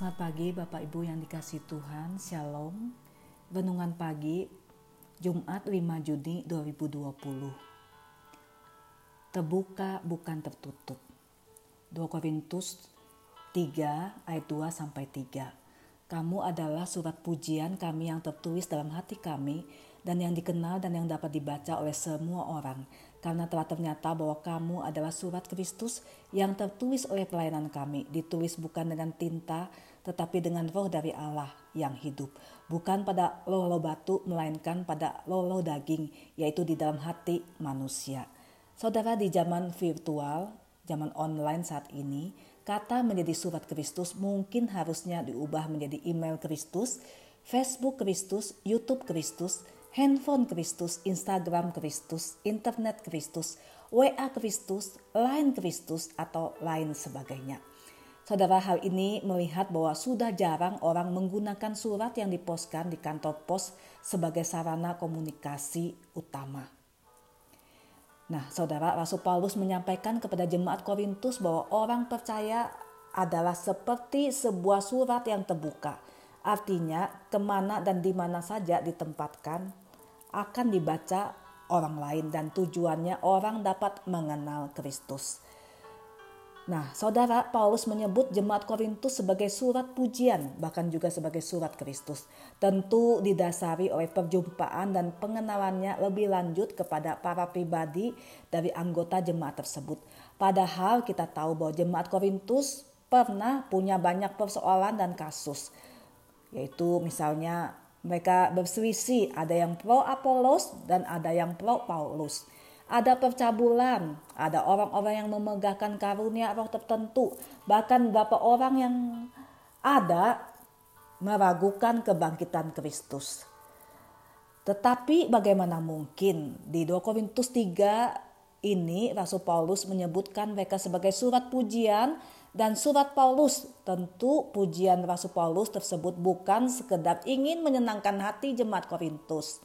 Selamat pagi Bapak Ibu yang dikasih Tuhan, Shalom. Renungan pagi Jumat 5 Juni 2020. Terbuka bukan tertutup. 2 Korintus 3 ayat 2 sampai 3. Kamu adalah surat pujian kami yang tertulis dalam hati kami dan yang dikenal dan yang dapat dibaca oleh semua orang karena telah ternyata bahwa kamu adalah surat Kristus yang tertulis oleh pelayanan kami, ditulis bukan dengan tinta, tetapi dengan roh dari Allah yang hidup. Bukan pada lolo batu, melainkan pada lolo daging, yaitu di dalam hati manusia. Saudara di zaman virtual, zaman online saat ini, kata menjadi surat Kristus mungkin harusnya diubah menjadi email Kristus, Facebook Kristus, YouTube Kristus, handphone Kristus, Instagram Kristus, internet Kristus, WA Kristus, Line Kristus, atau lain sebagainya. Saudara hal ini melihat bahwa sudah jarang orang menggunakan surat yang diposkan di kantor pos sebagai sarana komunikasi utama. Nah, saudara Rasul Paulus menyampaikan kepada jemaat Korintus bahwa orang percaya adalah seperti sebuah surat yang terbuka. Artinya, ke mana dan di mana saja ditempatkan, akan dibaca orang lain dan tujuannya orang dapat mengenal Kristus. Nah, saudara Paulus menyebut jemaat Korintus sebagai surat pujian, bahkan juga sebagai surat Kristus. Tentu didasari oleh perjumpaan dan pengenalannya lebih lanjut kepada para pribadi dari anggota jemaat tersebut. Padahal kita tahu bahwa jemaat Korintus pernah punya banyak persoalan dan kasus, yaitu misalnya mereka berselisih, ada yang pro Apolos dan ada yang pro Paulus. Ada percabulan, ada orang-orang yang memegahkan karunia roh tertentu, bahkan beberapa orang yang ada meragukan kebangkitan Kristus. Tetapi bagaimana mungkin di 2 Korintus 3 ini Rasul Paulus menyebutkan mereka sebagai surat pujian dan surat Paulus, tentu pujian Rasul Paulus tersebut bukan sekedar ingin menyenangkan hati jemaat Korintus,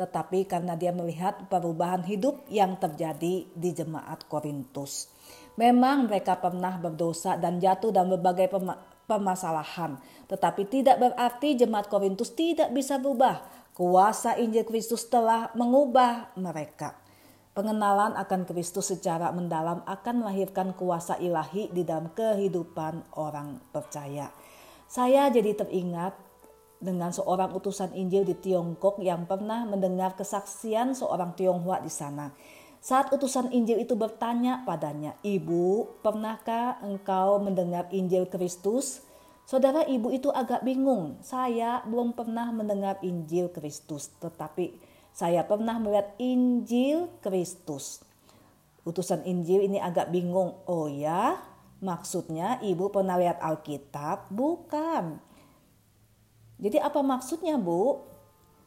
tetapi karena dia melihat perubahan hidup yang terjadi di jemaat Korintus. Memang mereka pernah berdosa dan jatuh dalam berbagai permasalahan, tetapi tidak berarti jemaat Korintus tidak bisa berubah. Kuasa Injil Kristus telah mengubah mereka. Pengenalan akan Kristus secara mendalam akan melahirkan kuasa ilahi di dalam kehidupan orang percaya. Saya jadi teringat dengan seorang utusan Injil di Tiongkok yang pernah mendengar kesaksian seorang Tionghoa di sana. Saat utusan Injil itu bertanya padanya, "Ibu, pernahkah engkau mendengar Injil Kristus?" Saudara ibu itu agak bingung. Saya belum pernah mendengar Injil Kristus, tetapi saya pernah melihat Injil Kristus. Utusan Injil ini agak bingung. Oh ya, maksudnya ibu pernah lihat Alkitab? Bukan. Jadi apa maksudnya bu?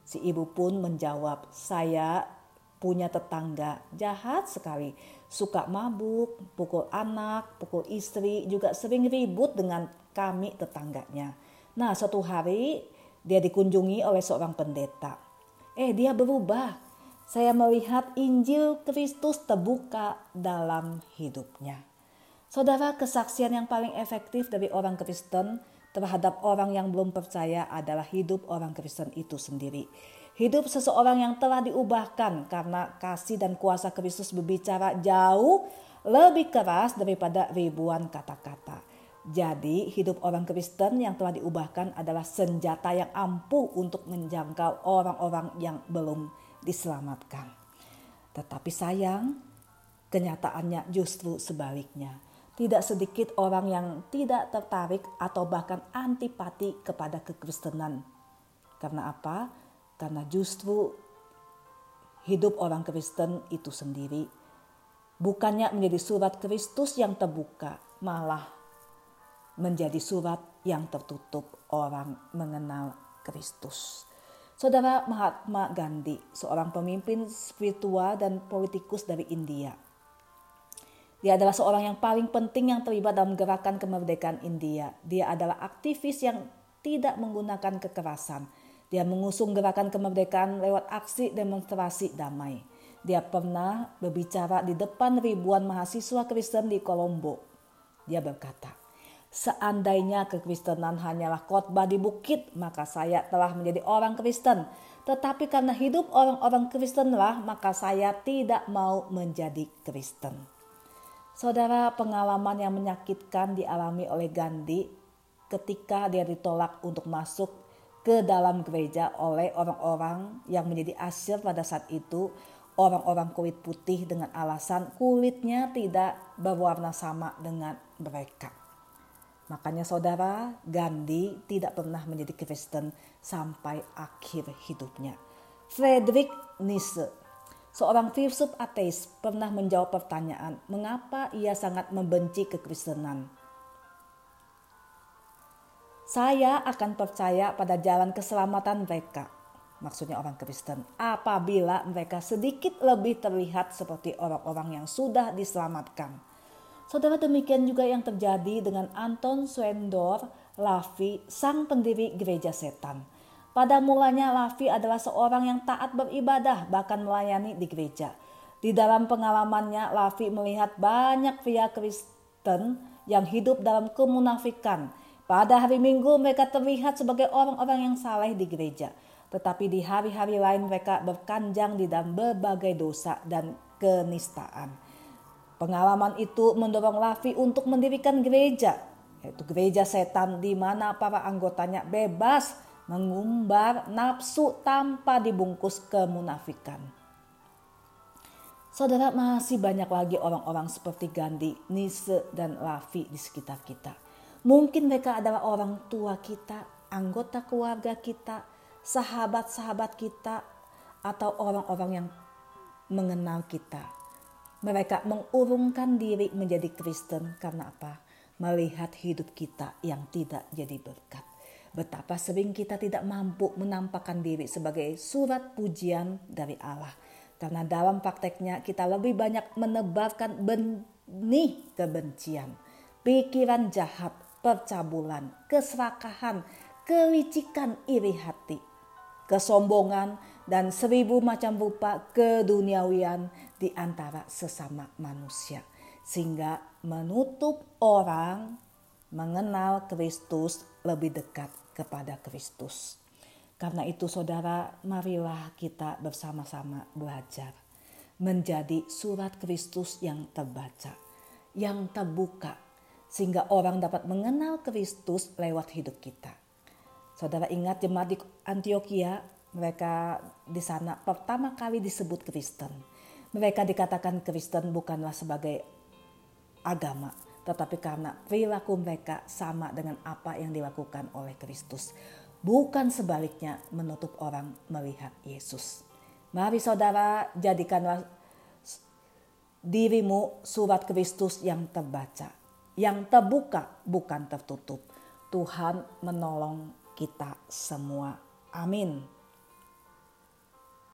Si ibu pun menjawab, saya punya tetangga jahat sekali. Suka mabuk, pukul anak, pukul istri, juga sering ribut dengan kami tetangganya. Nah suatu hari dia dikunjungi oleh seorang pendeta. Eh dia berubah. Saya melihat Injil Kristus terbuka dalam hidupnya. Saudara, kesaksian yang paling efektif dari orang Kristen terhadap orang yang belum percaya adalah hidup orang Kristen itu sendiri. Hidup seseorang yang telah diubahkan karena kasih dan kuasa Kristus berbicara jauh lebih keras daripada ribuan kata-kata. Jadi hidup orang Kristen yang telah diubahkan adalah senjata yang ampuh untuk menjangkau orang-orang yang belum diselamatkan. Tetapi sayang, kenyataannya justru sebaliknya. Tidak sedikit orang yang tidak tertarik atau bahkan antipati kepada kekristenan. Karena apa? Karena justru hidup orang Kristen itu sendiri bukannya menjadi surat Kristus yang terbuka, malah menjadi surat yang tertutup orang mengenal Kristus. Saudara Mahatma Gandhi, seorang pemimpin spiritual dan politikus dari India. Dia adalah seorang yang paling penting yang terlibat dalam gerakan kemerdekaan India. Dia adalah aktivis yang tidak menggunakan kekerasan. Dia mengusung gerakan kemerdekaan lewat aksi demonstrasi damai. Dia pernah berbicara di depan ribuan mahasiswa Kristen di Kolombo. Dia berkata, Seandainya kekristenan hanyalah khotbah di bukit, maka saya telah menjadi orang Kristen. Tetapi karena hidup orang-orang Kristenlah, maka saya tidak mau menjadi Kristen. Saudara, pengalaman yang menyakitkan dialami oleh Gandhi ketika dia ditolak untuk masuk ke dalam gereja oleh orang-orang yang menjadi asyir pada saat itu orang-orang kulit putih dengan alasan kulitnya tidak berwarna sama dengan mereka. Makanya saudara, Gandhi tidak pernah menjadi Kristen sampai akhir hidupnya. Friedrich Nietzsche, seorang filsuf ateis, pernah menjawab pertanyaan mengapa ia sangat membenci kekristenan. Saya akan percaya pada jalan keselamatan mereka, maksudnya orang Kristen, apabila mereka sedikit lebih terlihat seperti orang-orang yang sudah diselamatkan Saudara demikian juga yang terjadi dengan Anton Swendor Lavi, sang pendiri gereja setan. Pada mulanya Lavi adalah seorang yang taat beribadah bahkan melayani di gereja. Di dalam pengalamannya Lavi melihat banyak pria Kristen yang hidup dalam kemunafikan. Pada hari Minggu mereka terlihat sebagai orang-orang yang saleh di gereja. Tetapi di hari-hari lain mereka berkanjang di dalam berbagai dosa dan kenistaan. Pengalaman itu mendorong Lavi untuk mendirikan gereja, yaitu gereja setan di mana para anggotanya bebas mengumbar nafsu tanpa dibungkus kemunafikan. Saudara masih banyak lagi orang-orang seperti Gandhi, Nise, dan Lavi di sekitar kita. Mungkin mereka adalah orang tua kita, anggota keluarga kita, sahabat-sahabat kita, atau orang-orang yang mengenal kita mereka mengurungkan diri menjadi Kristen karena apa? Melihat hidup kita yang tidak jadi berkat. Betapa sering kita tidak mampu menampakkan diri sebagai surat pujian dari Allah. Karena dalam prakteknya kita lebih banyak menebarkan benih kebencian, pikiran jahat, percabulan, keserakahan, kelicikan iri hati, kesombongan, dan seribu macam rupa keduniawian di antara sesama manusia. Sehingga menutup orang mengenal Kristus lebih dekat kepada Kristus. Karena itu saudara, marilah kita bersama-sama belajar menjadi surat Kristus yang terbaca, yang terbuka, sehingga orang dapat mengenal Kristus lewat hidup kita. Saudara ingat jemaat di Antioquia mereka di sana pertama kali disebut Kristen. Mereka dikatakan Kristen bukanlah sebagai agama, tetapi karena perilaku mereka sama dengan apa yang dilakukan oleh Kristus. Bukan sebaliknya menutup orang melihat Yesus. Mari saudara jadikanlah dirimu surat Kristus yang terbaca, yang terbuka bukan tertutup. Tuhan menolong kita semua. Amin.